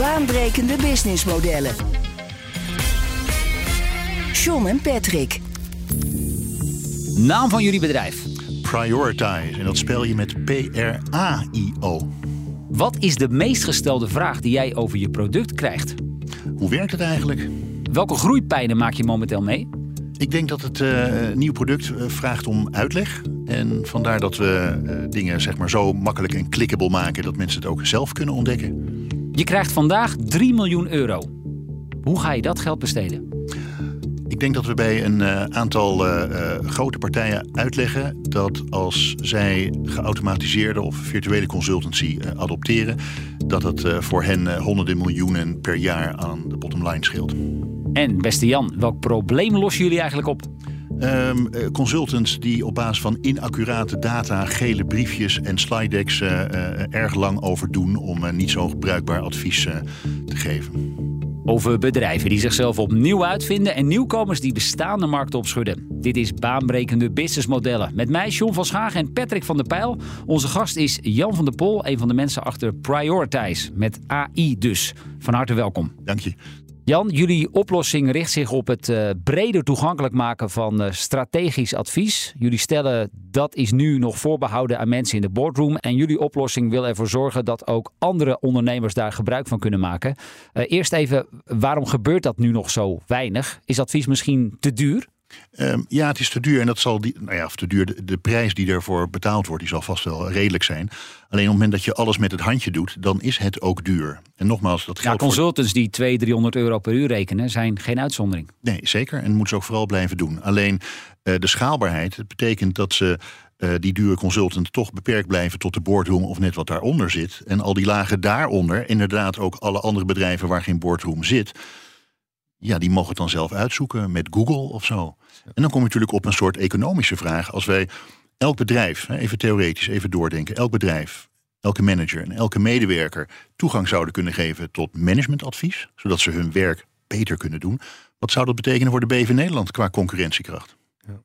Baanbrekende businessmodellen. John en Patrick. Naam van jullie bedrijf. Prioritize. En dat spel je met P-R-A-I-O. Wat is de meest gestelde vraag die jij over je product krijgt? Hoe werkt het eigenlijk? Welke groeipijnen maak je momenteel mee? Ik denk dat het uh, nieuw product uh, vraagt om uitleg. En vandaar dat we uh, dingen zeg maar, zo makkelijk en clickable maken dat mensen het ook zelf kunnen ontdekken. Je krijgt vandaag 3 miljoen euro. Hoe ga je dat geld besteden? Ik denk dat we bij een uh, aantal uh, uh, grote partijen uitleggen dat als zij geautomatiseerde of virtuele consultancy adopteren, dat het voor hen honderden miljoenen per jaar aan de bottomline scheelt. En beste Jan, welk probleem lossen jullie eigenlijk op? Um, consultants die op basis van inaccurate data, gele briefjes en slide decks erg lang over doen om niet zo bruikbaar advies te geven. Over bedrijven die zichzelf opnieuw uitvinden en nieuwkomers die bestaande markten opschudden. Dit is baanbrekende businessmodellen. Met mij John van Schagen en Patrick van der Pijl. Onze gast is Jan van der Pol, een van de mensen achter Prioritize. Met AI dus. Van harte welkom. Dank je. Jan, jullie oplossing richt zich op het uh, breder toegankelijk maken van uh, strategisch advies. Jullie stellen dat is nu nog voorbehouden aan mensen in de boardroom. En jullie oplossing wil ervoor zorgen dat ook andere ondernemers daar gebruik van kunnen maken. Uh, eerst even, waarom gebeurt dat nu nog zo weinig? Is advies misschien te duur? Um, ja, het is te duur en dat zal die, nou ja, of te duur. De, de, prijs die ervoor betaald wordt, die zal vast wel redelijk zijn. Alleen op het moment dat je alles met het handje doet, dan is het ook duur. En nogmaals, dat geldt. Ja, consultants die 200, 300 euro per uur rekenen, zijn geen uitzondering. Nee, zeker. En moeten ze ook vooral blijven doen. Alleen uh, de schaalbaarheid, het betekent dat ze. Uh, die dure consultant toch beperkt blijven tot de boardroom of net wat daaronder zit. En al die lagen daaronder, inderdaad ook alle andere bedrijven waar geen boardroom zit. Ja, die mogen het dan zelf uitzoeken met Google of zo. En dan kom je natuurlijk op een soort economische vraag. Als wij elk bedrijf, even theoretisch, even doordenken, elk bedrijf, elke manager en elke medewerker toegang zouden kunnen geven tot managementadvies, zodat ze hun werk beter kunnen doen. Wat zou dat betekenen voor de BV Nederland qua concurrentiekracht?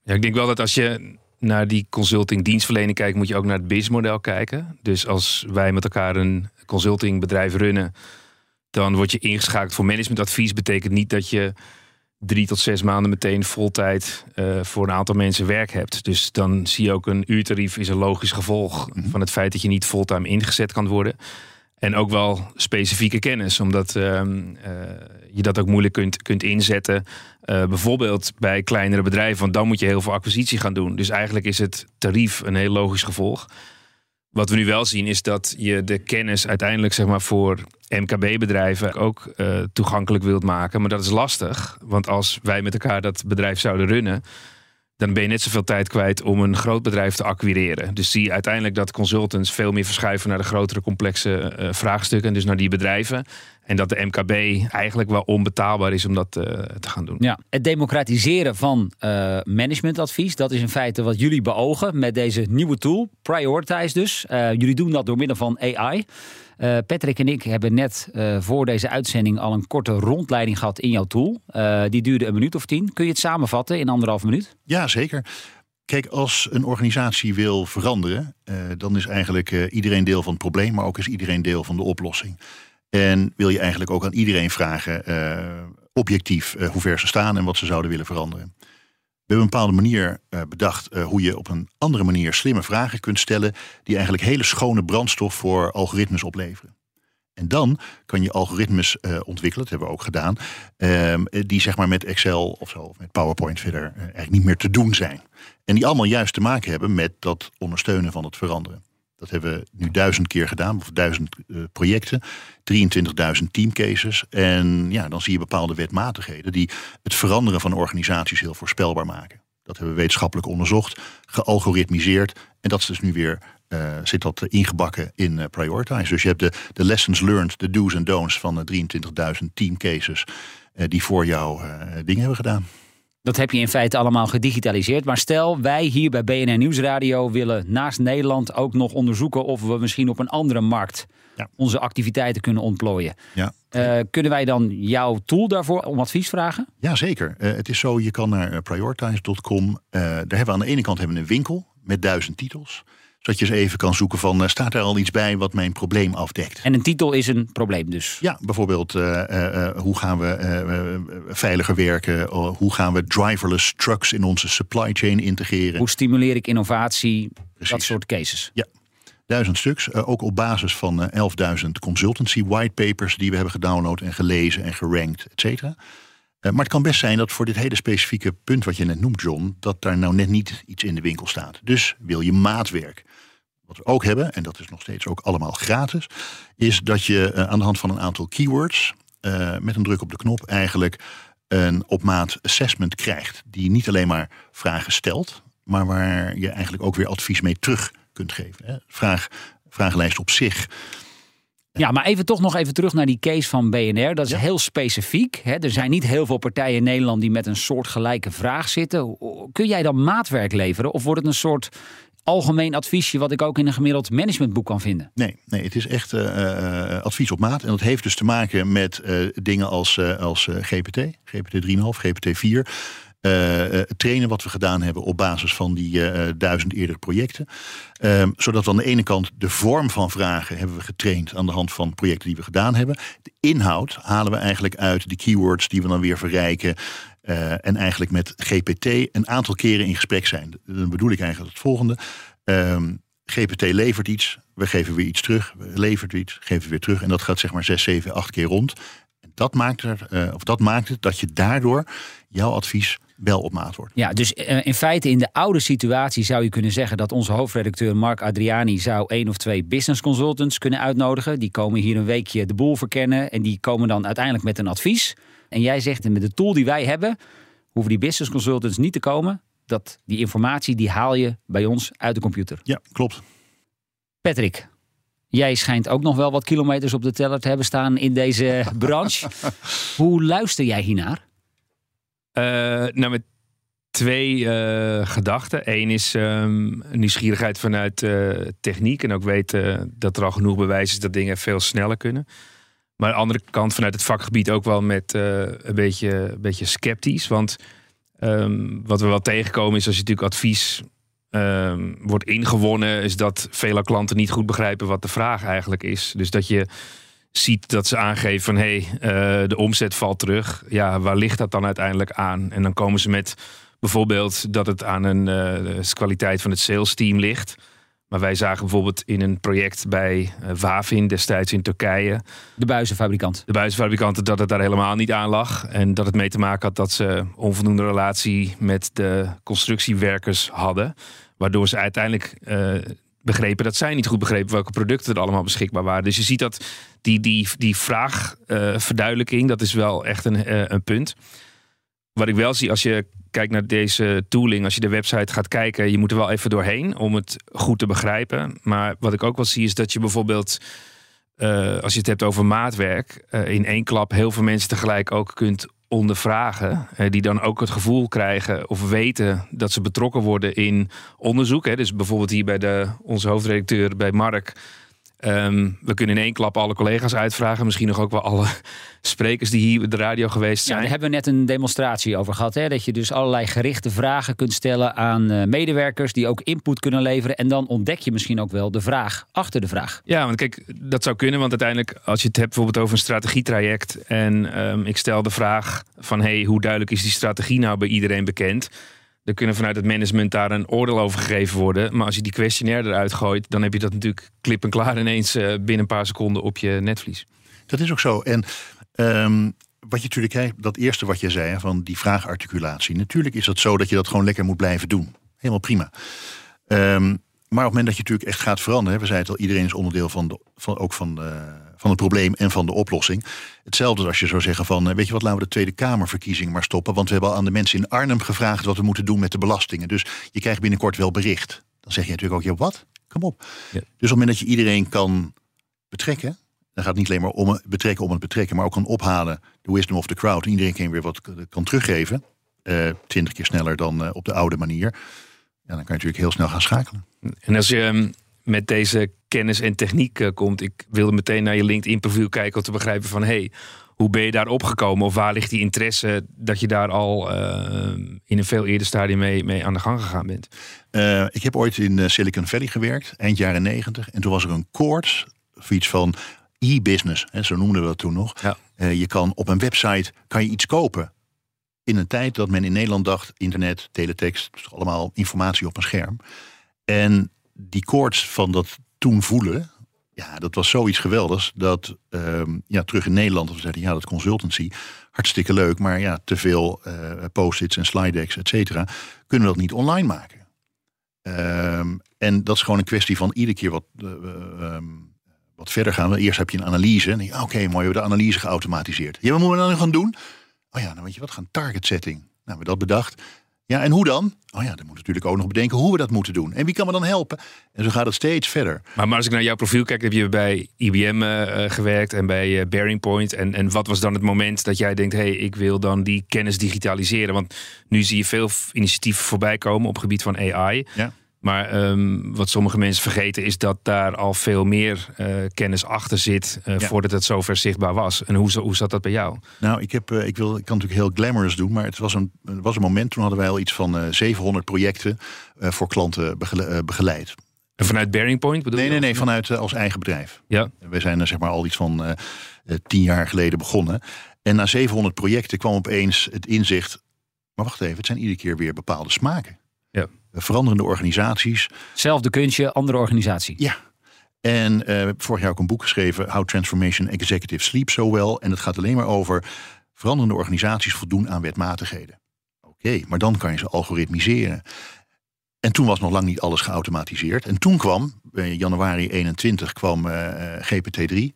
Ja, ik denk wel dat als je naar die consulting dienstverlening kijkt, moet je ook naar het businessmodel kijken. Dus als wij met elkaar een consultingbedrijf runnen, dan word je ingeschakeld voor managementadvies. Betekent niet dat je drie tot zes maanden meteen voltijd uh, voor een aantal mensen werk hebt. Dus dan zie je ook een uurtarief is een logisch gevolg mm -hmm. van het feit dat je niet fulltime ingezet kan worden. En ook wel specifieke kennis, omdat uh, uh, je dat ook moeilijk kunt, kunt inzetten. Uh, bijvoorbeeld bij kleinere bedrijven, want dan moet je heel veel acquisitie gaan doen. Dus eigenlijk is het tarief een heel logisch gevolg. Wat we nu wel zien is dat je de kennis uiteindelijk zeg maar, voor MKB-bedrijven ook uh, toegankelijk wilt maken. Maar dat is lastig, want als wij met elkaar dat bedrijf zouden runnen, dan ben je net zoveel tijd kwijt om een groot bedrijf te acquireren. Dus zie je uiteindelijk dat consultants veel meer verschuiven naar de grotere complexe uh, vraagstukken, dus naar die bedrijven. En dat de MKB eigenlijk wel onbetaalbaar is om dat uh, te gaan doen. Ja, het democratiseren van uh, managementadvies, dat is in feite wat jullie beogen met deze nieuwe tool, Prioritize dus. Jullie doen dat door middel van AI. Uh, Patrick en ik hebben net uh, voor deze uitzending al een korte rondleiding gehad in jouw tool. Uh, die duurde een minuut of tien. Kun je het samenvatten in anderhalf minuut? Ja, zeker. Kijk, als een organisatie wil veranderen, dan is eigenlijk iedereen deel van het probleem, maar ook is iedereen deel van de oplossing. En wil je eigenlijk ook aan iedereen vragen, objectief, hoe ver ze staan en wat ze zouden willen veranderen. We hebben een bepaalde manier uh, bedacht uh, hoe je op een andere manier slimme vragen kunt stellen. die eigenlijk hele schone brandstof voor algoritmes opleveren. En dan kan je algoritmes uh, ontwikkelen, dat hebben we ook gedaan. die zeg maar met Excel of zo, of met PowerPoint verder eigenlijk niet meer te doen zijn. En die allemaal juist te maken hebben met dat ondersteunen van het veranderen. Dat hebben we nu duizend keer gedaan, of duizend uh, projecten, 23.000 teamcases. En ja, dan zie je bepaalde wetmatigheden die het veranderen van organisaties heel voorspelbaar maken. Dat hebben we wetenschappelijk onderzocht, gealgoritmiseerd. En dat is dus nu weer eh, zit dat ingebakken in uh, Prioritize. Dus je hebt de, de lessons learned, de do's en don'ts van 23.000 team cases die voor jou dingen hebben gedaan. Dat heb je in feite allemaal gedigitaliseerd. Maar stel, wij hier bij BNN Nieuwsradio willen naast Nederland ook nog onderzoeken of we misschien op een andere markt ja. onze activiteiten kunnen ontplooien. Ja. Uh, kunnen wij dan jouw tool daarvoor om advies vragen? Ja, zeker. Uh, het is zo, je kan naar prioritize.com. Uh, daar hebben we aan de ene kant hebben we een winkel met duizend titels zodat je eens even kan zoeken van, uh, staat er al iets bij wat mijn probleem afdekt? En een titel is een probleem dus? Ja, bijvoorbeeld uh, uh, hoe gaan we veiliger werken? hoe gaan we driverless trucks in onze supply chain integreren? Hoe stimuleer ik innovatie? Precies. Dat soort cases. Ja, duizend stuks. ook op basis van 11.000 consultancy whitepapers die we hebben gedownload en gelezen en gerankt, et cetera. Maar het kan best zijn dat voor dit hele specifieke punt wat je net noemt, John, dat daar nou net niet iets in de winkel staat. Dus wil je maatwerk. Wat we ook hebben, en dat is nog steeds ook allemaal gratis, is dat je eh, aan de hand van een aantal keywords uh, met een druk op de knop eigenlijk een op maat assessment krijgt. Die niet alleen maar vragen stelt, maar waar je eigenlijk ook weer advies mee terug kunt geven. Hè. Vraag, vragenlijst op zich. Ja, maar even toch nog even terug naar die case van BNR. Dat is heel specifiek. Hè? Er zijn niet heel veel partijen in Nederland die met een soortgelijke vraag zitten. Kun jij dan maatwerk leveren? Of wordt het een soort algemeen adviesje wat ik ook in een gemiddeld managementboek kan vinden. Nee, nee het is echt uh, advies op maat. En dat heeft dus te maken met uh, dingen als, als GPT, GPT 3,5, GPT 4. Trainen wat we gedaan hebben op basis van die duizend eerdere projecten. Ehm, zodat we aan de ene kant de vorm van vragen hebben we getraind aan de hand van projecten die we gedaan hebben. De inhoud halen we eigenlijk uit de keywords die we dan weer verrijken. En eigenlijk met GPT een aantal keren in gesprek zijn. Dan bedoel ik eigenlijk het volgende. Um, GPT levert iets, we geven weer iets terug, levert iets, geven weer terug. En dat gaat zeg maar 6, 7, 8 keer rond. Dat maakt, er, uh, of dat maakt het dat je daardoor jouw advies wel op maat wordt. Ja, dus uh, in feite in de oude situatie zou je kunnen zeggen dat onze hoofdredacteur Mark Adriani zou één of twee business consultants kunnen uitnodigen. Die komen hier een weekje de boel verkennen en die komen dan uiteindelijk met een advies. En jij zegt, met de tool die wij hebben, hoeven die business consultants niet te komen. Dat die informatie, die haal je bij ons uit de computer. Ja, klopt. Patrick, jij schijnt ook nog wel wat kilometers op de teller te hebben staan in deze branche. Hoe luister jij hiernaar? Uh, nou, met twee uh, gedachten. Eén is um, nieuwsgierigheid vanuit uh, techniek. En ook weten dat er al genoeg bewijs is dat dingen veel sneller kunnen. Maar aan de andere kant vanuit het vakgebied ook wel met een, beetje, een beetje sceptisch. Want um, wat we wel tegenkomen is als je natuurlijk advies um, wordt ingewonnen, is dat vele klanten niet goed begrijpen wat de vraag eigenlijk is. Dus dat je ziet dat ze aangeven van hé, hey, uh, de omzet valt terug. Ja, waar ligt dat dan uiteindelijk aan? En dan komen ze met bijvoorbeeld dat het aan een uh, kwaliteit van het sales team ligt. Maar wij zagen bijvoorbeeld in een project bij uh, Wavin destijds in Turkije. De buizenfabrikant. De buizenfabrikant dat het daar helemaal niet aan lag. En dat het mee te maken had dat ze onvoldoende relatie met de constructiewerkers hadden. Waardoor ze uiteindelijk uh, begrepen dat zij niet goed begrepen welke producten er allemaal beschikbaar waren. Dus je ziet dat die, die, die vraagverduidelijking, uh, dat is wel echt een, een punt. Wat ik wel zie als je kijkt naar deze tooling, als je de website gaat kijken, je moet er wel even doorheen om het goed te begrijpen. Maar wat ik ook wel zie is dat je bijvoorbeeld, uh, als je het hebt over maatwerk, uh, in één klap heel veel mensen tegelijk ook kunt ondervragen. Uh, die dan ook het gevoel krijgen of weten dat ze betrokken worden in onderzoek. Hè. Dus bijvoorbeeld hier bij de, onze hoofdredacteur bij Mark Um, we kunnen in één klap alle collega's uitvragen. Misschien nog ook wel alle sprekers die hier de radio geweest zijn. Ja, daar hebben we net een demonstratie over gehad. Hè? Dat je dus allerlei gerichte vragen kunt stellen aan uh, medewerkers. Die ook input kunnen leveren. En dan ontdek je misschien ook wel de vraag achter de vraag. Ja, want kijk, dat zou kunnen. Want uiteindelijk als je het hebt bijvoorbeeld over een strategietraject. En um, ik stel de vraag van hey, hoe duidelijk is die strategie nou bij iedereen bekend? Er kunnen vanuit het management daar een oordeel over gegeven worden. Maar als je die questionnaire eruit gooit, dan heb je dat natuurlijk klip en klaar ineens uh, binnen een paar seconden op je netvlies. Dat is ook zo. En um, wat je natuurlijk krijgt, dat eerste wat je zei van die vraagarticulatie. Natuurlijk is dat zo dat je dat gewoon lekker moet blijven doen. Helemaal prima. Um, maar op het moment dat je natuurlijk echt gaat veranderen, we zeiden het al, iedereen is onderdeel van, de, van ook van, de, van het probleem en van de oplossing. Hetzelfde als je zou zeggen van, eh, weet je wat, laten we de Tweede Kamerverkiezing maar stoppen. Want we hebben al aan de mensen in Arnhem gevraagd wat we moeten doen met de belastingen. Dus je krijgt binnenkort wel bericht. Dan zeg je natuurlijk ook, ja wat? Kom op. Ja. Dus op het moment dat je iedereen kan betrekken, dan gaat het niet alleen maar om het betrekken om het betrekken, maar ook kan ophalen de wisdom of the crowd. En iedereen kan weer wat kan teruggeven. eh, Twintig keer sneller dan eh, op de oude manier. Ja, dan kan je natuurlijk heel snel gaan schakelen. En als je ehm, met deze kennis en techniek eh, komt, ik wilde meteen naar je LinkedIn profiel kijken om te begrijpen van hey, hoe ben je daar opgekomen of waar ligt die interesse dat je daar al eh, in een veel eerder stadium mee, mee aan de gang gegaan bent? Eh, ik heb ooit in Silicon Valley gewerkt, eind jaren negentig. En toen was er een koorts, of iets van e-business, zo noemden we dat toen nog. Ja. Je kan op een website kan je iets kopen. In een tijd dat men in Nederland dacht, internet, teletext, allemaal informatie op een scherm. En die koorts van dat toen voelen, ja, dat was zoiets geweldigs. Dat ehm, ja, terug in Nederland, we zeiden ja, dat consultancy, hartstikke leuk. Maar ja, te veel eh, post-its en slide decks, et cetera, kunnen we dat niet online maken. Ehm, en dat is gewoon een kwestie van iedere keer wat, eh, ehm, wat verder gaan. Eerst heb je een analyse. En je, oké, mooi, we hebben de analyse geautomatiseerd. Ja, wat moeten we dan gaan doen? Oh ja, nou weet je wat, gaan target setting. Nou, we hebben dat bedacht. Ja, en hoe dan? Oh ja, dan moeten we natuurlijk ook nog bedenken hoe we dat moeten doen. En wie kan me dan helpen? En zo gaat het steeds verder. Maar, maar als ik naar jouw profiel kijk, heb je bij IBM eh, eh, gewerkt en bij eh, Bearing Point. En, en wat was dan het moment dat jij denkt, hé, hey, ik wil dan die kennis digitaliseren? Want nu zie je veel initiatieven voorbij komen op het gebied van AI. Ja. Maar ehm, wat sommige mensen vergeten is dat daar al veel meer eh, kennis achter zit eh, Ja. voordat het zover zichtbaar was. En hoe, hoe zat dat bij jou? Nou, ik, heb, eh, ik, wil, ik kan natuurlijk heel glamorous doen, maar het was een, was een moment toen hadden wij al iets van eh 700 projecten voor klanten begele- begeleid. En vanuit Bearing Point bedoel Nee, je? nee, nee, vanuit als eigen bedrijf. Ja, We zijn er zeg maar al iets van tien jaar geleden begonnen. En na 700 projecten kwam opeens het inzicht. Maar wacht even, het zijn iedere keer weer bepaalde smaken. Ja. Eh, Veranderende organisaties. Zelfde kunstje, andere organisatie. Ja. En eh, vorig jaar ook een boek geschreven, How Transformation Executives Sleep So Well. En het gaat alleen maar over veranderende organisaties voldoen aan wetmatigheden. Oké, maar dan kan je ze algoritmiseren. En toen was nog lang niet alles geautomatiseerd. En toen kwam, in januari 21, kwam eh, eh, GPT-3.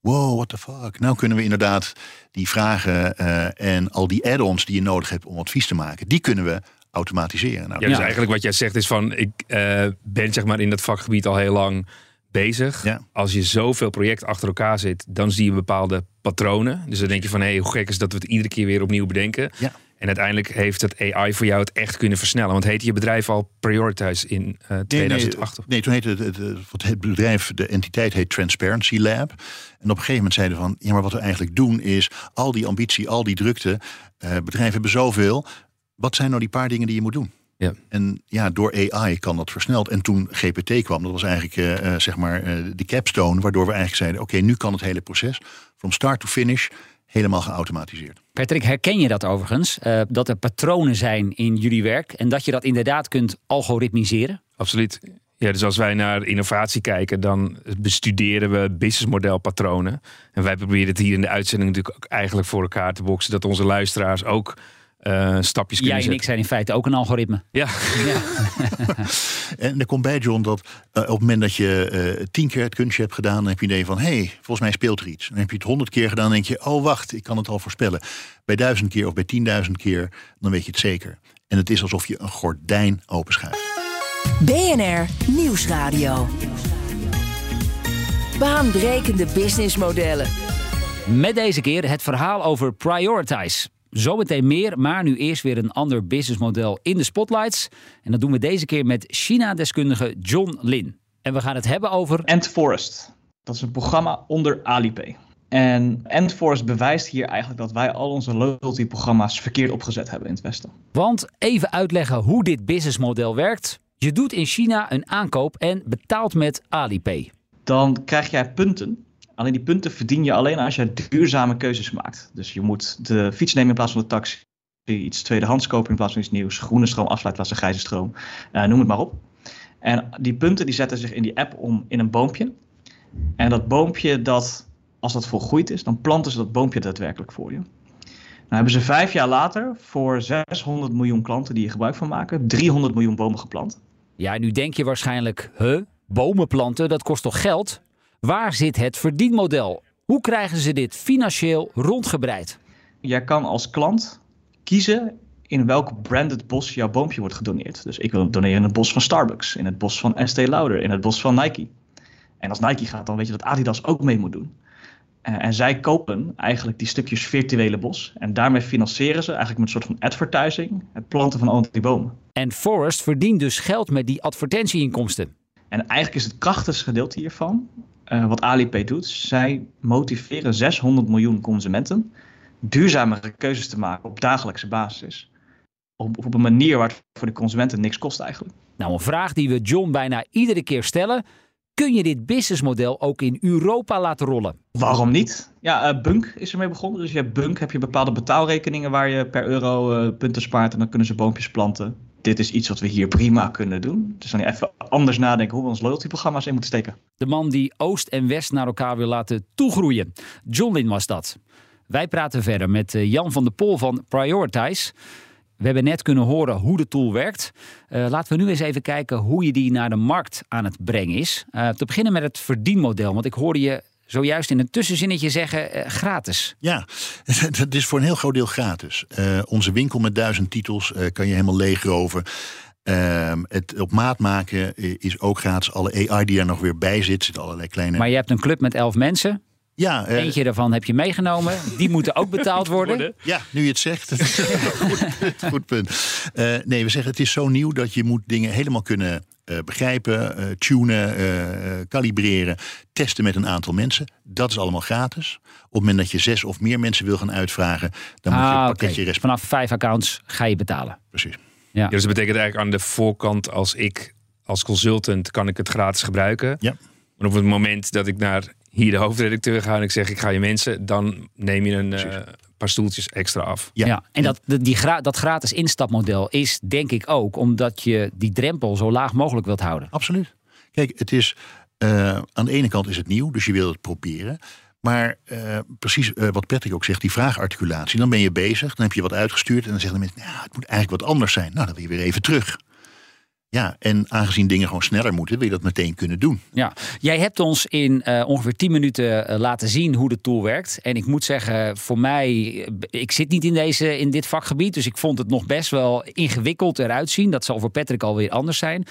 Wow, what the fuck. Nou kunnen we inderdaad die vragen eh, en al die add-ons die je nodig hebt om advies te maken, die kunnen we automatiseren. Nou, Ja, dus Ja. eigenlijk wat jij zegt is van, ik eh, ben zeg maar in dat vakgebied al heel lang bezig. Ja. Als je zoveel projecten achter elkaar zit, dan zie je bepaalde patronen. Dus dan denk je van, hé, hey, hoe gek is dat we het iedere keer weer opnieuw bedenken. Ja. En uiteindelijk heeft het AI voor jou het echt kunnen versnellen. Want heette je bedrijf al Prioritize in eh, Nee, 2008? Nee, nee, toen heette het, het, het, het bedrijf, de entiteit heet Transparency Lab. En op een gegeven moment zeiden van, ja, maar wat we eigenlijk doen is al die ambitie, al die drukte, eh, bedrijven hebben zoveel. Wat zijn nou die paar dingen die je moet doen? Ja. En ja, door AI kan dat versneld. En toen GPT kwam, dat was eigenlijk eh, eh, zeg maar eh, de capstone, waardoor we eigenlijk zeiden, oké, nu kan het hele proces, from start to finish, helemaal geautomatiseerd. Patrick, herken je dat overigens? Eh, dat er patronen zijn in jullie werk en dat je dat inderdaad kunt algoritmiseren? Absoluut. Ja, dus als wij naar innovatie kijken, dan bestuderen we businessmodelpatronen. En wij proberen het hier in de uitzending natuurlijk ook eigenlijk voor elkaar te boksen. Dat onze luisteraars ook eh, stapjes kunnen Jij en ik zijn in feite ook een algoritme. Ja, Ja. En er komt bij, John, dat eh, op het moment dat je eh, tien keer het kunstje hebt gedaan, dan heb je idee van, hé, hey, volgens mij speelt er iets. Dan heb je het honderd keer gedaan, dan denk je, oh wacht, ik kan het al voorspellen. Bij duizend keer of bij tienduizend keer, dan weet je het zeker. En het is alsof je een gordijn openschuift. BNR Nieuwsradio. Baanbrekende businessmodellen. Met deze keer het verhaal over Prioritize. Zometeen meer, maar nu eerst weer een ander businessmodel in de spotlights. En dat doen we deze keer met China-deskundige John Lin. En we gaan het hebben over Ant Forest. Dat is een programma onder Alipay. En Ant Forest bewijst hier eigenlijk dat wij al onze loyalty-programma's verkeerd opgezet hebben in het Westen. Want even uitleggen hoe dit businessmodel werkt. Je doet in China een aankoop en betaalt met Alipay. Dan krijg jij punten. Alleen die punten verdien je alleen als je duurzame keuzes maakt. Dus je moet de fiets nemen in plaats van de taxi. Iets tweedehands kopen in plaats van iets nieuws. Groene stroom afsluiten plaats van grijze stroom. Eh, noem het maar op. En die punten die zetten zich in die app om in een boompje. En dat boompje, dat, als dat volgroeid is, dan planten ze dat boompje daadwerkelijk voor je. Nou hebben ze vijf jaar later voor 600 miljoen klanten die hier gebruik van maken, 300 miljoen bomen geplant. Ja, nu denk je waarschijnlijk, huh, bomen planten, dat kost toch geld? Waar zit het verdienmodel? Hoe krijgen ze dit financieel rondgebreid? Jij kan als klant kiezen in welk branded bos jouw boompje wordt gedoneerd. Dus ik wil doneren in het bos van Starbucks, in het bos van Estee Lauder, in het bos van Nike. En als Nike gaat, dan weet je dat Adidas ook mee moet doen. Uh, en zij kopen eigenlijk die stukjes virtuele bos. En daarmee financieren ze eigenlijk met een soort van advertising het planten van al die bomen. En Forest verdient dus geld met die advertentieinkomsten. En eigenlijk is het krachtigste gedeelte hiervan, uh, wat Alipay doet. Zij motiveren 600 miljoen consumenten duurzamere keuzes te maken op dagelijkse basis. Op, op een manier waar het voor de consumenten niks kost eigenlijk. Nou, een vraag die we John bijna iedere keer stellen. Kun je dit businessmodel ook in Europa laten rollen? Waarom niet? Ja, uh, Bunk is ermee begonnen. Dus je hebt Bunk, heb je bepaalde betaalrekeningen waar je per euro uh, punten spaart en dan kunnen ze boompjes planten. Dit is iets wat we hier prima kunnen doen. Dus dan even anders nadenken hoe we ons loyalty-programma's in moeten steken. De man die Oost en West naar elkaar wil laten toegroeien. John Lin was dat. Wij praten verder met uh, Jan van der Pol van Prioritize. We hebben net kunnen horen hoe de tool werkt. Uh, laten we nu eens even kijken hoe je die naar de markt aan het brengen is. Uh, te beginnen met het verdienmodel. Want ik hoorde je zojuist in een tussenzinnetje zeggen uh, gratis. Ja, het is voor een heel groot deel gratis. onze winkel met duizend titels kan je helemaal leegroven. Ehm, het op maat maken is ook gratis. Alle AI die daar nog weer bij zit, zitten allerlei kleine... Maar je hebt een club met elf mensen. Ja, uh, Eentje daarvan heb je meegenomen. Die moeten ook betaald worden. Ja, nu je het zegt. goed, goed punt. Uh, nee, we zeggen het is zo nieuw dat je moet dingen helemaal kunnen uh, begrijpen, tunen, kalibreren, testen met een aantal mensen. Dat is allemaal gratis. Op het moment dat je zes of meer mensen wil gaan uitvragen, dan moet ah, je een pakketje okay. Vanaf vijf accounts ga je betalen. Precies. Ja. ja. dus dat betekent eigenlijk aan de voorkant als ik als consultant kan ik het gratis gebruiken. Ja. Maar op het moment dat ik naar hier de hoofdredacteur ga en ik zeg ik ga je mensen, dan neem je een uh, paar stoeltjes extra af. Ja, ja en dat, die gra dat gratis instapmodel is denk ik ook omdat je die drempel zo laag mogelijk wilt houden. Absoluut. Kijk, het is uh, aan de ene kant is het nieuw, dus je wil het proberen. Maar uh, precies uh, wat Patrick ook zegt, die vraagarticulatie. Dan ben je bezig, dan heb je wat uitgestuurd en dan zeggen de mensen, nou, het moet eigenlijk wat anders zijn. Nou, dan wil je weer even terug. Ja, en aangezien dingen gewoon sneller moeten, wil je dat meteen kunnen doen. Ja, jij hebt ons in uh, ongeveer 10 minuten uh, laten zien hoe de tool werkt. En ik moet zeggen, voor mij, ik zit niet in, deze, in dit vakgebied, dus ik vond het nog best wel ingewikkeld eruit zien. Dat zal voor Patrick alweer anders zijn.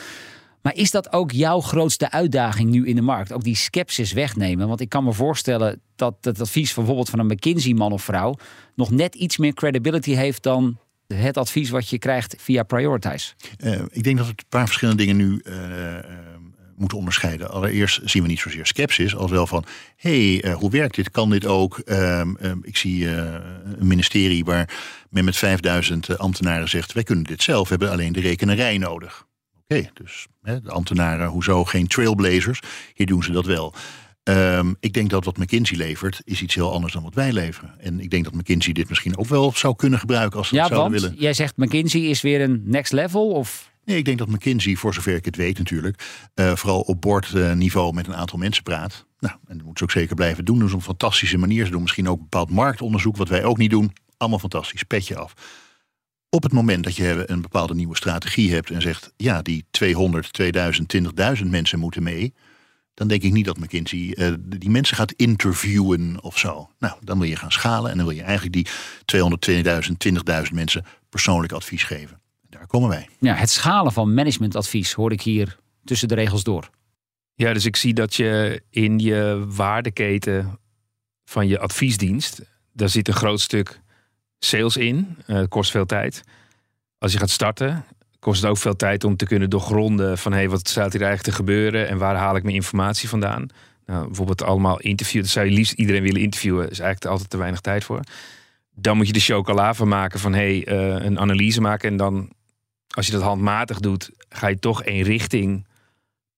Maar is dat ook jouw grootste uitdaging nu in de markt? Ook die sceptisch wegnemen? Want ik kan me voorstellen dat het advies van bijvoorbeeld van een McKinsey-man of vrouw nog net iets meer credibility heeft dan het advies wat je krijgt via Prioritize? Uh, ik denk dat we een paar verschillende dingen nu uh, uh, moeten onderscheiden. Allereerst zien we niet zozeer sceptisch als wel van... hé, hey, hoe werkt dit? Kan dit ook? Ehm, ik zie een ministerie waar men met 5000 ambtenaren zegt... wij kunnen dit zelf, we hebben alleen de rekenerij nodig. Oké, dus de ambtenaren, hoezo geen trailblazers? Hier doen ze dat wel. Um, ik denk dat wat McKinsey levert, is iets heel anders dan wat wij leveren. En ik denk dat McKinsey dit misschien ook wel zou kunnen gebruiken als ze ja, het zouden want willen. Jij zegt McKinsey is weer een next level? Of? Nee, ik denk dat McKinsey, voor zover ik het weet natuurlijk, uh, vooral op bordniveau uh, met een aantal mensen praat. Nou, en dat moeten ze ook zeker blijven doen. Dat is een fantastische manier. Ze doen misschien ook bepaald marktonderzoek, wat wij ook niet doen. Allemaal fantastisch, petje af. Op het moment dat je een bepaalde nieuwe strategie hebt en zegt, ja, die 200, 2000, 20.000 mensen moeten mee dan denk ik niet dat McKinsey uh, die mensen gaat interviewen of zo. Nou, dan wil je gaan schalen en dan wil je eigenlijk die 202.000, 20.000 mensen persoonlijk advies geven. Daar komen wij. Ja, het schalen van managementadvies hoor ik hier tussen de regels door. Ja, dus ik zie dat je in je waardeketen van je adviesdienst, daar zit een groot stuk sales in. Uh, kost veel tijd. Als je gaat starten, kost het ook veel tijd om te kunnen doorgronden van hey, wat staat hier eigenlijk te gebeuren en waar haal ik mijn informatie vandaan. Nou, bijvoorbeeld allemaal interviewen. Dat zou je liefst iedereen willen interviewen. is eigenlijk altijd te weinig tijd voor. Dan moet je de chocola van maken van hey, uh, een analyse maken. En dan, als je dat handmatig doet, ga je toch één richting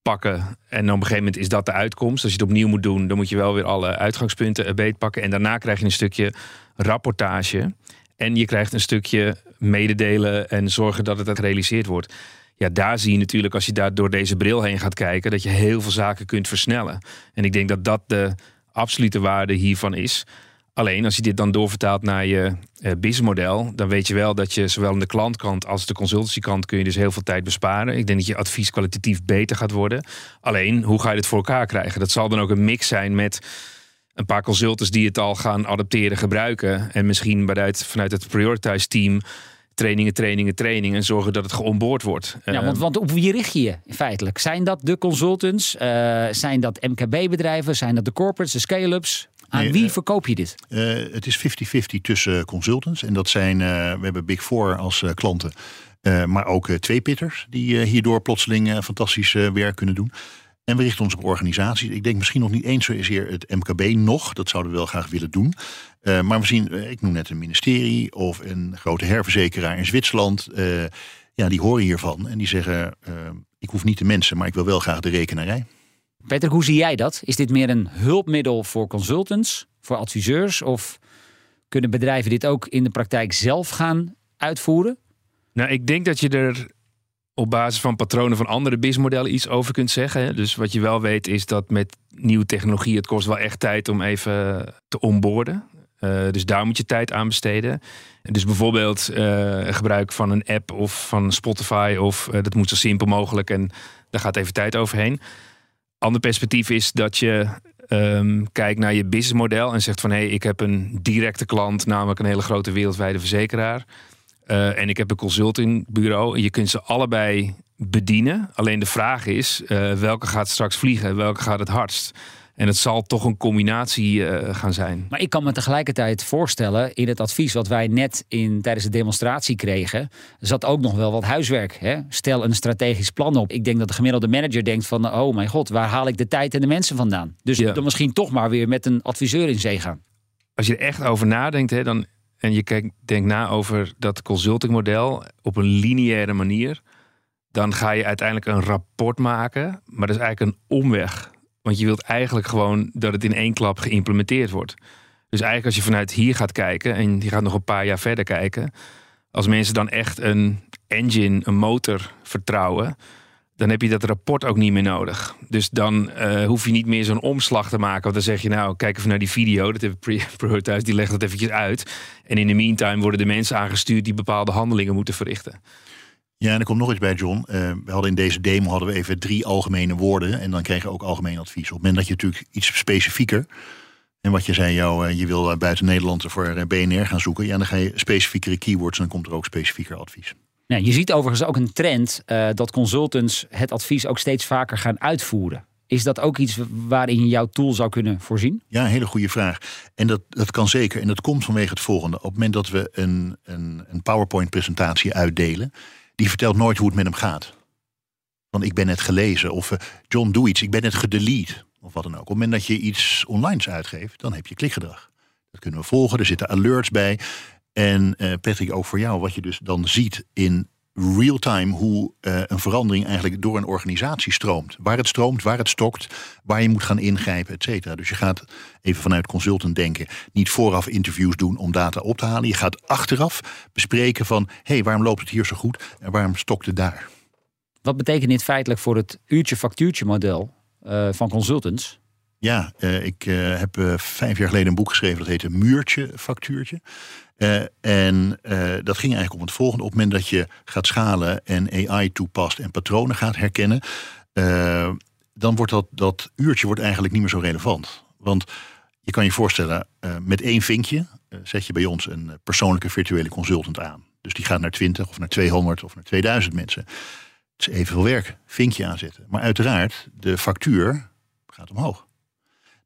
pakken. En op een gegeven moment is dat de uitkomst. Als je het opnieuw moet doen, dan moet je wel weer alle uitgangspunten beetpakken. En daarna krijg je een stukje rapportage. En je krijgt een stukje mededelen en zorgen dat het gerealiseerd wordt. Ja, daar zie je natuurlijk als je daar door deze bril heen gaat kijken, dat je heel veel zaken kunt versnellen. En ik denk dat dat de absolute waarde hiervan is. Alleen als je dit dan doorvertaalt naar je uh, businessmodel, dan weet je wel dat je zowel aan de klantkant als de consultancykant kun je dus heel veel tijd besparen. Ik denk dat je advies kwalitatief beter gaat worden. Alleen, hoe ga je dit voor elkaar krijgen? Dat zal dan ook een mix zijn met een paar consultants die het al gaan adapteren, gebruiken. En misschien vanuit, vanuit het Prioritize team trainingen, trainingen, trainingen en zorgen dat het geonboord wordt. Ja, Eh, want, want op wie richt je je feitelijk? Zijn dat de consultants? Eh, zijn dat MKB-bedrijven? Zijn dat de corporates, de scale-ups? Aan Nee, wie eh, verkoop je dit? Eh, het is 50-50 tussen consultants. En dat zijn, eh, we hebben Big Four als eh, klanten. Eh, maar ook eh, twee pitters die eh, hierdoor plotseling eh, fantastisch eh, werk kunnen doen. En we richten ons op organisaties. Ik denk misschien nog niet eens zozeer het MKB nog. Dat zouden we wel graag willen doen. Eh, maar we zien, eh, ik noem net een ministerie of een grote herverzekeraar in Zwitserland. eh, ja, die horen hiervan en die zeggen, ik hoef niet de mensen, maar ik wil wel graag de rekenarij. Patrick, hoe zie jij dat? Is dit meer een hulpmiddel voor consultants, voor adviseurs? Of kunnen bedrijven dit ook in de praktijk zelf gaan uitvoeren? Nou, ik denk dat je er op basis van patronen van andere businessmodellen iets over kunt zeggen. Dus wat je wel weet is dat met nieuwe technologie het kost wel echt tijd om even te onboorden. Eh, dus daar moet je tijd aan besteden. Dus bijvoorbeeld eh, gebruik van een app of van Spotify of eh, dat moet zo simpel mogelijk en daar gaat even tijd overheen. Ander perspectief is dat je ehm, kijkt naar je businessmodel en zegt van hé, hey, ik heb een directe klant, namelijk een hele grote wereldwijde verzekeraar. Eh, en ik heb een consultingbureau. Je kunt ze allebei bedienen. Alleen de vraag is, eh, welke gaat straks vliegen? Welke gaat het hardst? En het zal toch een combinatie eh, gaan zijn. Maar ik kan me tegelijkertijd voorstellen, in het advies wat wij net in, tijdens de demonstratie kregen, zat ook nog wel wat huiswerk. Hè? Stel een strategisch plan op. Ik denk dat de gemiddelde manager denkt van, oh mijn god, waar haal ik de tijd en de mensen vandaan? Dus Ja. dan misschien toch maar weer met een adviseur in zee gaan. Als je er echt over nadenkt, hè, dan, en je denkt na over dat consultingmodel op een lineaire manier, dan ga je uiteindelijk een rapport maken. Maar dat is eigenlijk een omweg. Want je wilt eigenlijk gewoon dat het in één klap geïmplementeerd wordt. Dus eigenlijk als je vanuit hier gaat kijken en je gaat nog een paar jaar verder kijken, als mensen dan echt een engine, een motor vertrouwen, dan heb je dat rapport ook niet meer nodig. Dus dan eh, hoef je niet meer zo'n omslag te maken. Want dan zeg je nou, kijk even naar die video. Dat Pri- Pro thuis, die legt dat eventjes uit. En in de meantime worden de mensen aangestuurd die bepaalde handelingen moeten verrichten. Ja, en er komt nog iets bij, John. Eh, we hadden in deze demo hadden we even drie algemene woorden. En dan kreeg je ook algemeen advies. Op het moment dat je natuurlijk iets specifieker. En wat je zei, jou, eh, je wil buiten Nederland voor BNR gaan zoeken. Ja, dan ga je specifiekere keywords en dan komt er ook specifieker advies. Nou, je ziet overigens ook een trend eh, dat consultants het advies ook steeds vaker gaan uitvoeren. Is dat ook iets waarin jouw tool zou kunnen voorzien? Ja, een hele goede vraag. En dat, dat kan zeker. En dat komt vanwege het volgende. Op het moment dat we een, een, een PowerPoint-presentatie uitdelen, die vertelt nooit hoe het met hem gaat. Van ik ben net gelezen. Of eh, John, doe iets. Ik ben net gedelete. Of wat dan ook. Op het moment dat je iets online uitgeeft, dan heb je klikgedrag. Dat kunnen we volgen. Er zitten alerts bij. En eh, Patrick, ook voor jou, wat je dus dan ziet in real time hoe eh, een verandering eigenlijk door een organisatie stroomt. Waar het stroomt, waar het stokt, waar je moet gaan ingrijpen, et cetera. Dus je gaat even vanuit consultant denken, niet vooraf interviews doen om data op te halen. Je gaat achteraf bespreken van, hé, hey, waarom loopt het hier zo goed en waarom stokt het daar? Wat betekent dit feitelijk voor het uurtje-factuurtje model eh, van consultants? Ja, eh, ik eh, heb eh, vijf jaar geleden een boek geschreven dat heette Muurtje Factuurtje. En dat ging eigenlijk om het volgende. Op het moment dat je gaat schalen en AI toepast en patronen gaat herkennen, dan wordt dat, dat uurtje wordt eigenlijk niet meer zo relevant. Want je kan je voorstellen, met één vinkje zet je bij ons een persoonlijke virtuele consultant aan. Dus die gaat naar 20 of naar 200 of naar 2000 mensen. Het is evenveel werk, vinkje aanzetten. Maar uiteraard, de factuur gaat omhoog.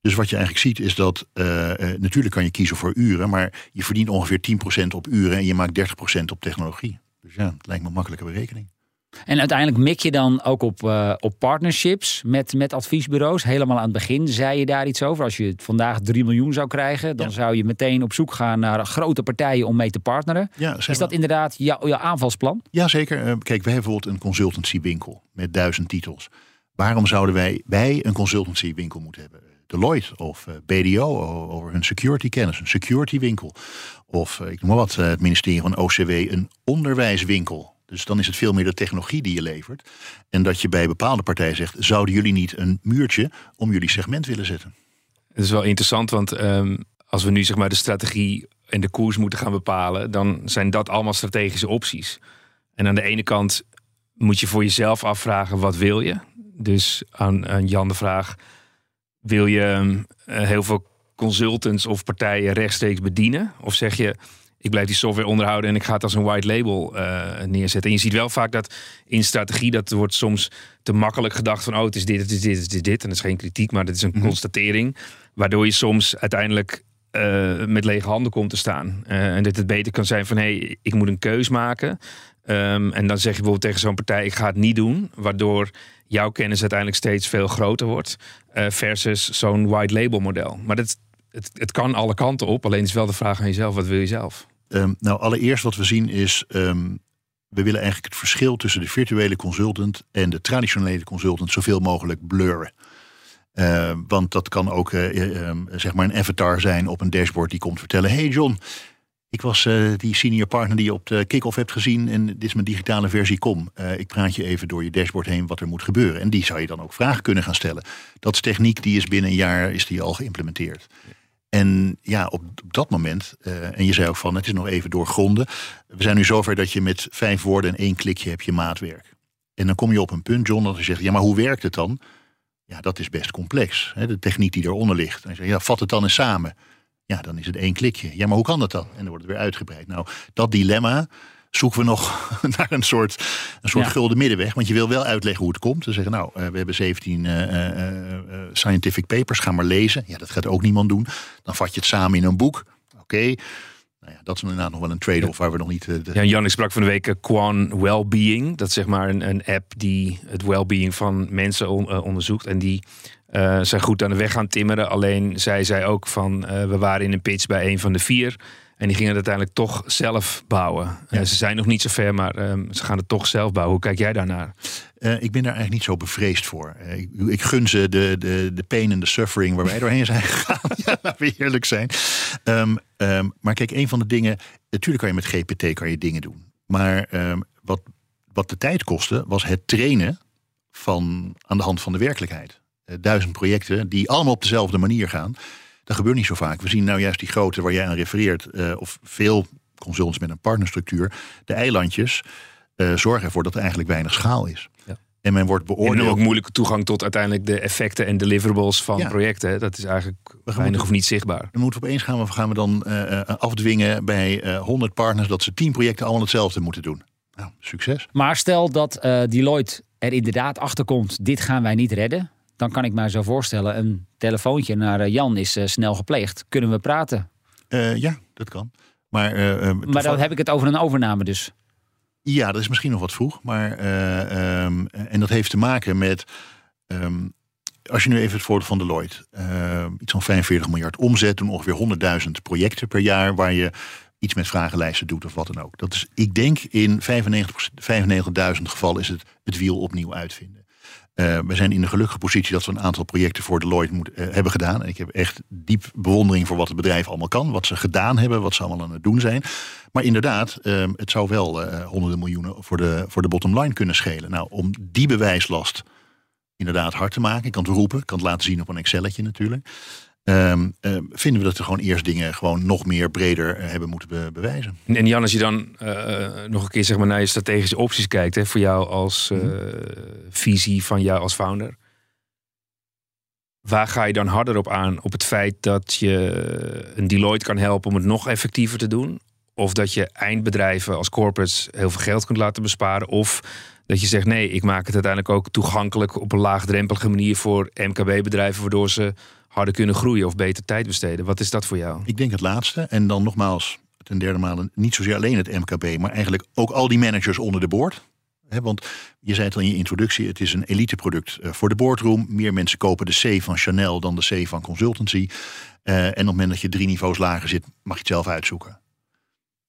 Dus wat je eigenlijk ziet is dat, eh, eh, natuurlijk kan je kiezen voor uren, maar je verdient ongeveer 10% op uren en je maakt 30% op technologie. Dus ja, het lijkt me een makkelijke berekening. En uiteindelijk mik je dan ook op, eh, op partnerships met, met adviesbureaus. Helemaal aan het begin zei je daar iets over. Als je vandaag 3 miljoen zou krijgen, dan Ja. zou je meteen op zoek gaan naar grote partijen om mee te partneren. Ja, Is dat inderdaad jouw, jouw aanvalsplan? Jazeker. Kijk, wij hebben bijvoorbeeld een consultancywinkel met duizend titels. Waarom zouden wij, wij een consultancywinkel moeten hebben? Deloitte of eh, BDO over hun security kennis, een security winkel. Of eh, ik noem maar wat, eh, het ministerie van OCW, een onderwijswinkel. Dus dan is het veel meer de technologie die je levert. En dat je bij bepaalde partijen zegt, zouden jullie niet een muurtje om jullie segment willen zetten? Het is wel interessant, want ehm, als we nu zeg maar de strategie en de koers moeten gaan bepalen, dan zijn dat allemaal strategische opties. En aan de ene kant moet je voor jezelf afvragen, wat wil je? Dus aan, aan Jan de vraag, wil je ehm, eh, heel veel consultants of partijen rechtstreeks bedienen? Of zeg je, ik blijf die software onderhouden en ik ga het als een white label uh, neerzetten. En je ziet wel vaak dat in strategie dat wordt soms te makkelijk gedacht van oh het is dit, het is dit, het is dit. En dat is geen kritiek, maar dat is een mhm. constatering. Waardoor je soms uiteindelijk uh, met lege handen komt te staan. Uh, en dat het beter kan zijn van hé, hey, ik moet een keus maken. Um, en dan zeg je bijvoorbeeld tegen zo'n partij, ik ga het niet doen. Waardoor jouw kennis uiteindelijk steeds veel groter wordt. Uh, versus zo'n white label model. Maar dat, het, het kan alle kanten op. Alleen is wel de vraag aan jezelf, wat wil je zelf? Um, nou, allereerst wat we zien is... Um, we willen eigenlijk het verschil tussen de virtuele consultant en de traditionele consultant zoveel mogelijk blurren. Uh, want dat kan ook uh, zeg maar een avatar zijn op een dashboard die komt vertellen: Hey John, ik was die senior partner die je op de kick-off hebt gezien en dit is mijn digitale versie. Kom, ik praat je even door je dashboard heen wat er moet gebeuren. En die zou je dan ook vragen kunnen gaan stellen. Dat is techniek die is binnen een jaar is die al geïmplementeerd. En ja, op, dat moment, en je zei ook van het is nog even doorgronden. We zijn nu zover dat je met vijf woorden en één klikje heb je maatwerk. En dan kom je op een punt, John, dat je zegt, ja maar hoe werkt het dan? Ja, dat is best complex. Hè? De techniek die eronder ligt. En je zegt, ja, vat het dan eens samen. Ja, dan is het één klikje. Ja, maar hoe kan dat dan? En dan wordt het weer uitgebreid. Nou, dat dilemma zoeken we nog naar een soort, een soort gulden middenweg. Want je wil wel uitleggen hoe het komt. Ze zeggen, nou, eh, we hebben 17 uh, uh, scientific papers, ga maar lezen. Ja, dat gaat ook niemand doen. Dan vat je het samen in een boek. Oké, nou ja, dat is inderdaad nog wel een trade-off waar we nog niet... Uh, Ja, Jan, ik sprak van de week uh, Quan Wellbeing. Dat is zeg maar een, een app die het wellbeing van mensen uh, onderzoekt. En die zijn goed aan de weg gaan timmeren. Alleen zij zei ook van, we waren in een pitch bij een van de vier... En die gingen het uiteindelijk toch zelf bouwen. Ja. ze zijn nog niet zo ver, maar um, ze gaan het toch zelf bouwen. Hoe kijk jij daarnaar? Uh, ik ben daar eigenlijk niet zo bevreesd voor. Uh, ik, ik, gun ze de, de, de pain en de suffering waar wij doorheen zijn gegaan. ja, laten we eerlijk zijn. Um, um, maar kijk, een van de dingen... Natuurlijk kan je met GPT kan je dingen doen. Maar wat, wat de tijd kostte, was het trainen van, aan de hand van de werkelijkheid. Duizend projecten die allemaal op dezelfde manier gaan. Dat gebeurt niet zo vaak. We zien nou juist die grote waar jij aan refereert, uh, of veel consultants met een partnerstructuur, de eilandjes uh, zorgen ervoor dat er eigenlijk weinig schaal is. Ja. En men wordt beoordeeld. En ook moeilijke toegang tot uiteindelijk de effecten en deliverables van projecten. Dat is eigenlijk weinig moeten, of niet zichtbaar. Dan moeten we opeens gaan we, gaan we dan uh, afdwingen bij uh, 100 partners dat ze 10 projecten allemaal hetzelfde moeten doen. Nou, succes. Maar stel dat Deloitte er inderdaad achter komt, dit gaan wij niet redden dan kan ik mij zo voorstellen, een telefoontje naar eh, Jan is eh, snel gepleegd. Kunnen we praten? Uh, ja, dat kan. Maar, maar dan heb ik het over een overname dus. Ja, dat is misschien nog wat vroeg. Maar, um, en dat heeft te maken met. Um, als je nu even het voordeel van Deloitte. Uh, iets van 45 miljard omzet. Doen ongeveer 100.000 projecten per jaar. Waar je iets met vragenlijsten doet of wat dan ook. Dat is, ik denk in 95.000 95 gevallen is het het wiel opnieuw uitvinden. Uh, we zijn in de gelukkige positie dat we een aantal projecten voor Deloitte moet, uh, hebben gedaan. En ik heb echt diep bewondering voor wat het bedrijf allemaal kan. Wat ze gedaan hebben, wat ze allemaal aan het doen zijn. Maar inderdaad, uh, het zou wel uh, honderden miljoenen voor de, voor de bottom line kunnen schelen. Nou, om die bewijslast inderdaad hard te maken. Ik kan het roepen, ik kan het laten zien op een Excelletje natuurlijk. Um, uh, vinden we dat we gewoon eerst dingen gewoon nog meer breder uh, hebben moeten be bewijzen. En Jan, als je dan uh, nog een keer zeg maar, naar je strategische opties kijkt, hè, voor jou als mm -hmm. visie van jou als founder. Waar ga je dan harder op aan? Op het feit dat je een Deloitte kan helpen om het nog effectiever te doen? Of dat je eindbedrijven als corporates heel veel geld kunt laten besparen? Of dat je zegt nee, ik maak het uiteindelijk ook toegankelijk op een laagdrempelige manier voor MKB-bedrijven, waardoor ze harder kunnen groeien of beter tijd besteden. Wat is dat voor jou? Ik denk het laatste. En dan nogmaals, ten derde malen, niet zozeer alleen het MKB, maar eigenlijk ook al die managers onder de boord. want je zei het al in je introductie, het is een eliteproduct uh, voor de boardroom. Meer mensen kopen de C van Chanel dan de C van consultancy. Uh, en op het moment dat je drie niveaus lager zit, mag je het zelf uitzoeken.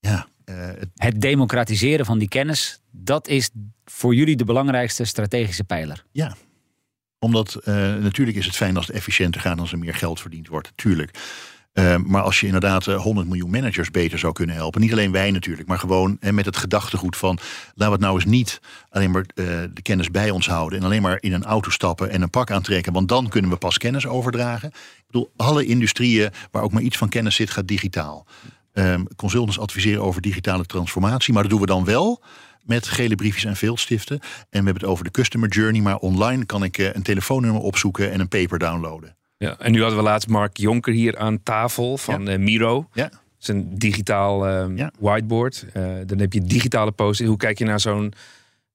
Ja, uh, het... het democratiseren van die kennis, dat is voor jullie de belangrijkste strategische pijler. Ja, omdat uh, natuurlijk is het fijn als het efficiënter gaat als er meer geld verdiend wordt. Tuurlijk. Uh, maar als je inderdaad 100 eh, miljoen managers beter zou kunnen helpen. Niet alleen wij natuurlijk, maar gewoon en met het gedachtegoed van... laten we het nou eens niet alleen maar uh, de kennis bij ons houden... en alleen maar in een auto stappen en een pak aantrekken... want dan kunnen we pas kennis overdragen. Ik bedoel, alle industrieën waar ook maar iets van kennis zit, gaat digitaal. Um, consultants adviseren over digitale transformatie, maar dat doen we dan wel met gele briefjes en veeldstiften. En we hebben het over de customer journey. Maar online kan ik eh, een telefoonnummer opzoeken en een paper downloaden. Ja, en nu hadden we laatst Mark Jonker hier aan tafel van ja. Eh, Miro. Ja. is een digitaal ehm, Ja. whiteboard. Eh, dan heb je digitale post Hoe kijk je naar zo'n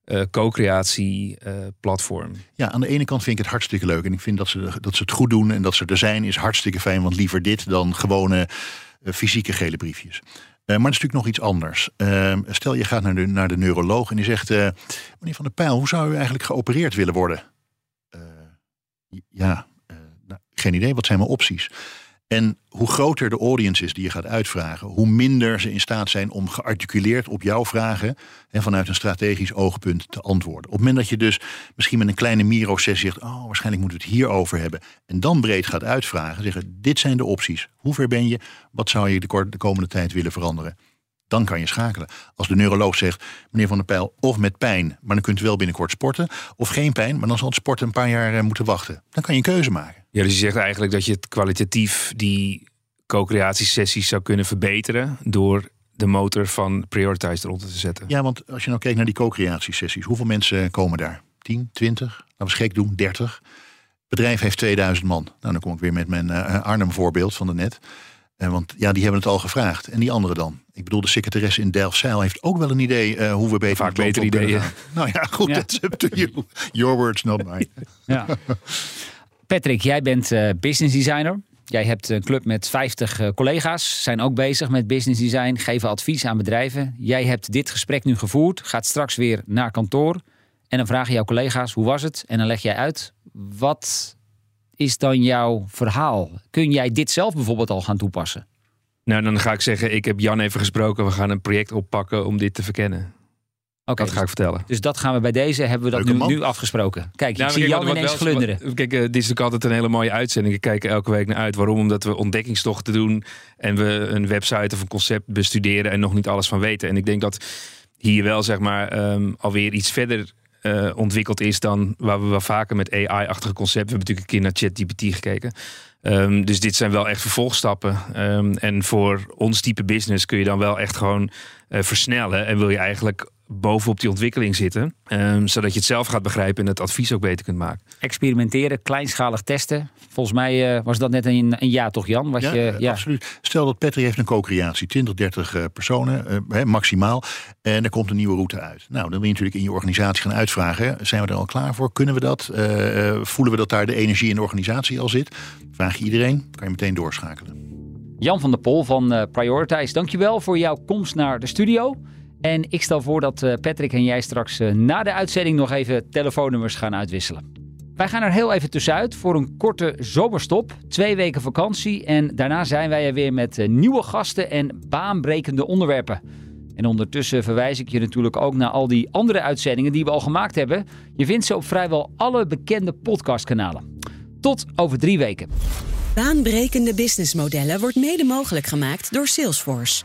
eh, co-creatie eh, platform? Ja, aan de ene kant vind ik het hartstikke leuk. En ik vind dat ze, dat ze het goed doen en dat ze er zijn is hartstikke fijn. Want liever dit dan gewone fysieke gele briefjes. Eh, maar het is natuurlijk nog iets anders. Eh, stel je gaat naar de, naar de neuroloog en die zegt... eh, meneer Van der Pijl, hoe zou u eigenlijk geopereerd willen worden? Eh, ja, nou, geen idee. Wat zijn mijn opties? En hoe groter de audience is die je gaat uitvragen, hoe minder ze in staat zijn om gearticuleerd op jouw vragen en vanuit een strategisch oogpunt te antwoorden. Op het moment dat je dus misschien met een kleine Miro-sessie zegt, oh, waarschijnlijk moeten we het hierover hebben, en dan breed gaat uitvragen, zeggen, dit zijn de opties. Hoe ver ben je? Wat zou je de, komende tijd willen veranderen? Dan kan je schakelen. Als de neuroloog zegt, meneer Van der Pijl, of met pijn, maar dan kunt u wel binnenkort sporten, of geen pijn, maar dan zal het sporten een paar jaar eh, moeten wachten. Dan kan je een keuze maken. Ja, dus je zegt eigenlijk dat je het kwalitatief die co-creatiesessies zou kunnen verbeteren door de motor van Prioritize eronder te zetten. Ja, want als je nou kijkt naar die co-creatiesessies, hoeveel mensen komen daar? 10, 20? Laten we gek doen, 30. Het bedrijf heeft 2000 man. Nou, dan kom ik weer met mijn eh, Arnhem voorbeeld van de net. Eh, want ja, die hebben het al gevraagd. En die anderen dan? Ik bedoel, de secretaresse in Delfzijl heeft ook wel een idee eh, hoe we beter Vaak kunnen ideeën. Nou ja, goed, Ja. that's up to you. Your words, not mine. Ja. Patrick, jij bent eh, business designer. Jij hebt een club met 50 eh, collega's, zijn ook bezig met business design, geven advies aan bedrijven. Jij hebt dit gesprek nu gevoerd, gaat straks weer naar kantoor. En dan vragen jouw collega's, hoe was het? En dan leg jij uit, wat is dan jouw verhaal? Kun jij dit zelf bijvoorbeeld al gaan toepassen? Nou, dan ga ik zeggen, ik heb Jan even gesproken. We gaan een project oppakken om dit te verkennen. Oké, Dat ga ik vertellen. dus dat gaan we bij deze, hebben we dat nu, afgesproken. Kijk, Nou, ik zie kijk, Jan ineens glunderen. wat- Kijk, eh, dit is natuurlijk altijd een hele mooie uitzending. Ik kijk elke week naar uit. Waarom? Omdat we ontdekkingstochten doen. En we een website of een concept bestuderen. En nog niet alles van weten. En ik denk dat hier wel zeg maar ehm, alweer iets verder eh, ontwikkeld is dan waar we wel vaker met AI-achtige concepten. We hebben natuurlijk een keer naar ChatGPT gekeken. Ehm, dus dit zijn wel echt vervolgstappen. Ehm, en voor ons type business kun je dan wel echt gewoon eh, versnellen. En wil je eigenlijk bovenop die ontwikkeling zitten. ehm, zodat je het zelf gaat begrijpen en het advies ook beter kunt maken. Experimenteren, kleinschalig testen. Volgens mij eh, was dat net een, een ja toch Jan? Was Ja, je, eh, ja. absoluut. Stel dat Patrick heeft een co-creatie, 20, 30 eh, personen, hè, maximaal. En er komt een nieuwe route uit. Nou, dan wil je natuurlijk in je organisatie gaan uitvragen. Zijn we er al klaar voor? Kunnen we dat? Voelen we dat daar de energie in de organisatie al zit? Vraag je iedereen, kan je meteen doorschakelen. Jan van der Pol van eh, Prioritize, dankjewel voor jouw komst naar de studio. En ik stel voor dat eh, Patrick en jij straks eh, na de uitzending nog even telefoonnummers gaan uitwisselen. Wij gaan er heel even tussenuit voor een korte zomerstop. Twee weken vakantie en daarna zijn wij er weer met eh, nieuwe gasten en baanbrekende onderwerpen. En ondertussen verwijs ik je natuurlijk ook naar al die andere uitzendingen die we al gemaakt hebben. Je vindt ze op vrijwel alle bekende podcastkanalen. Tot over drie weken. Baanbrekende businessmodellen wordt mede mogelijk gemaakt door Salesforce.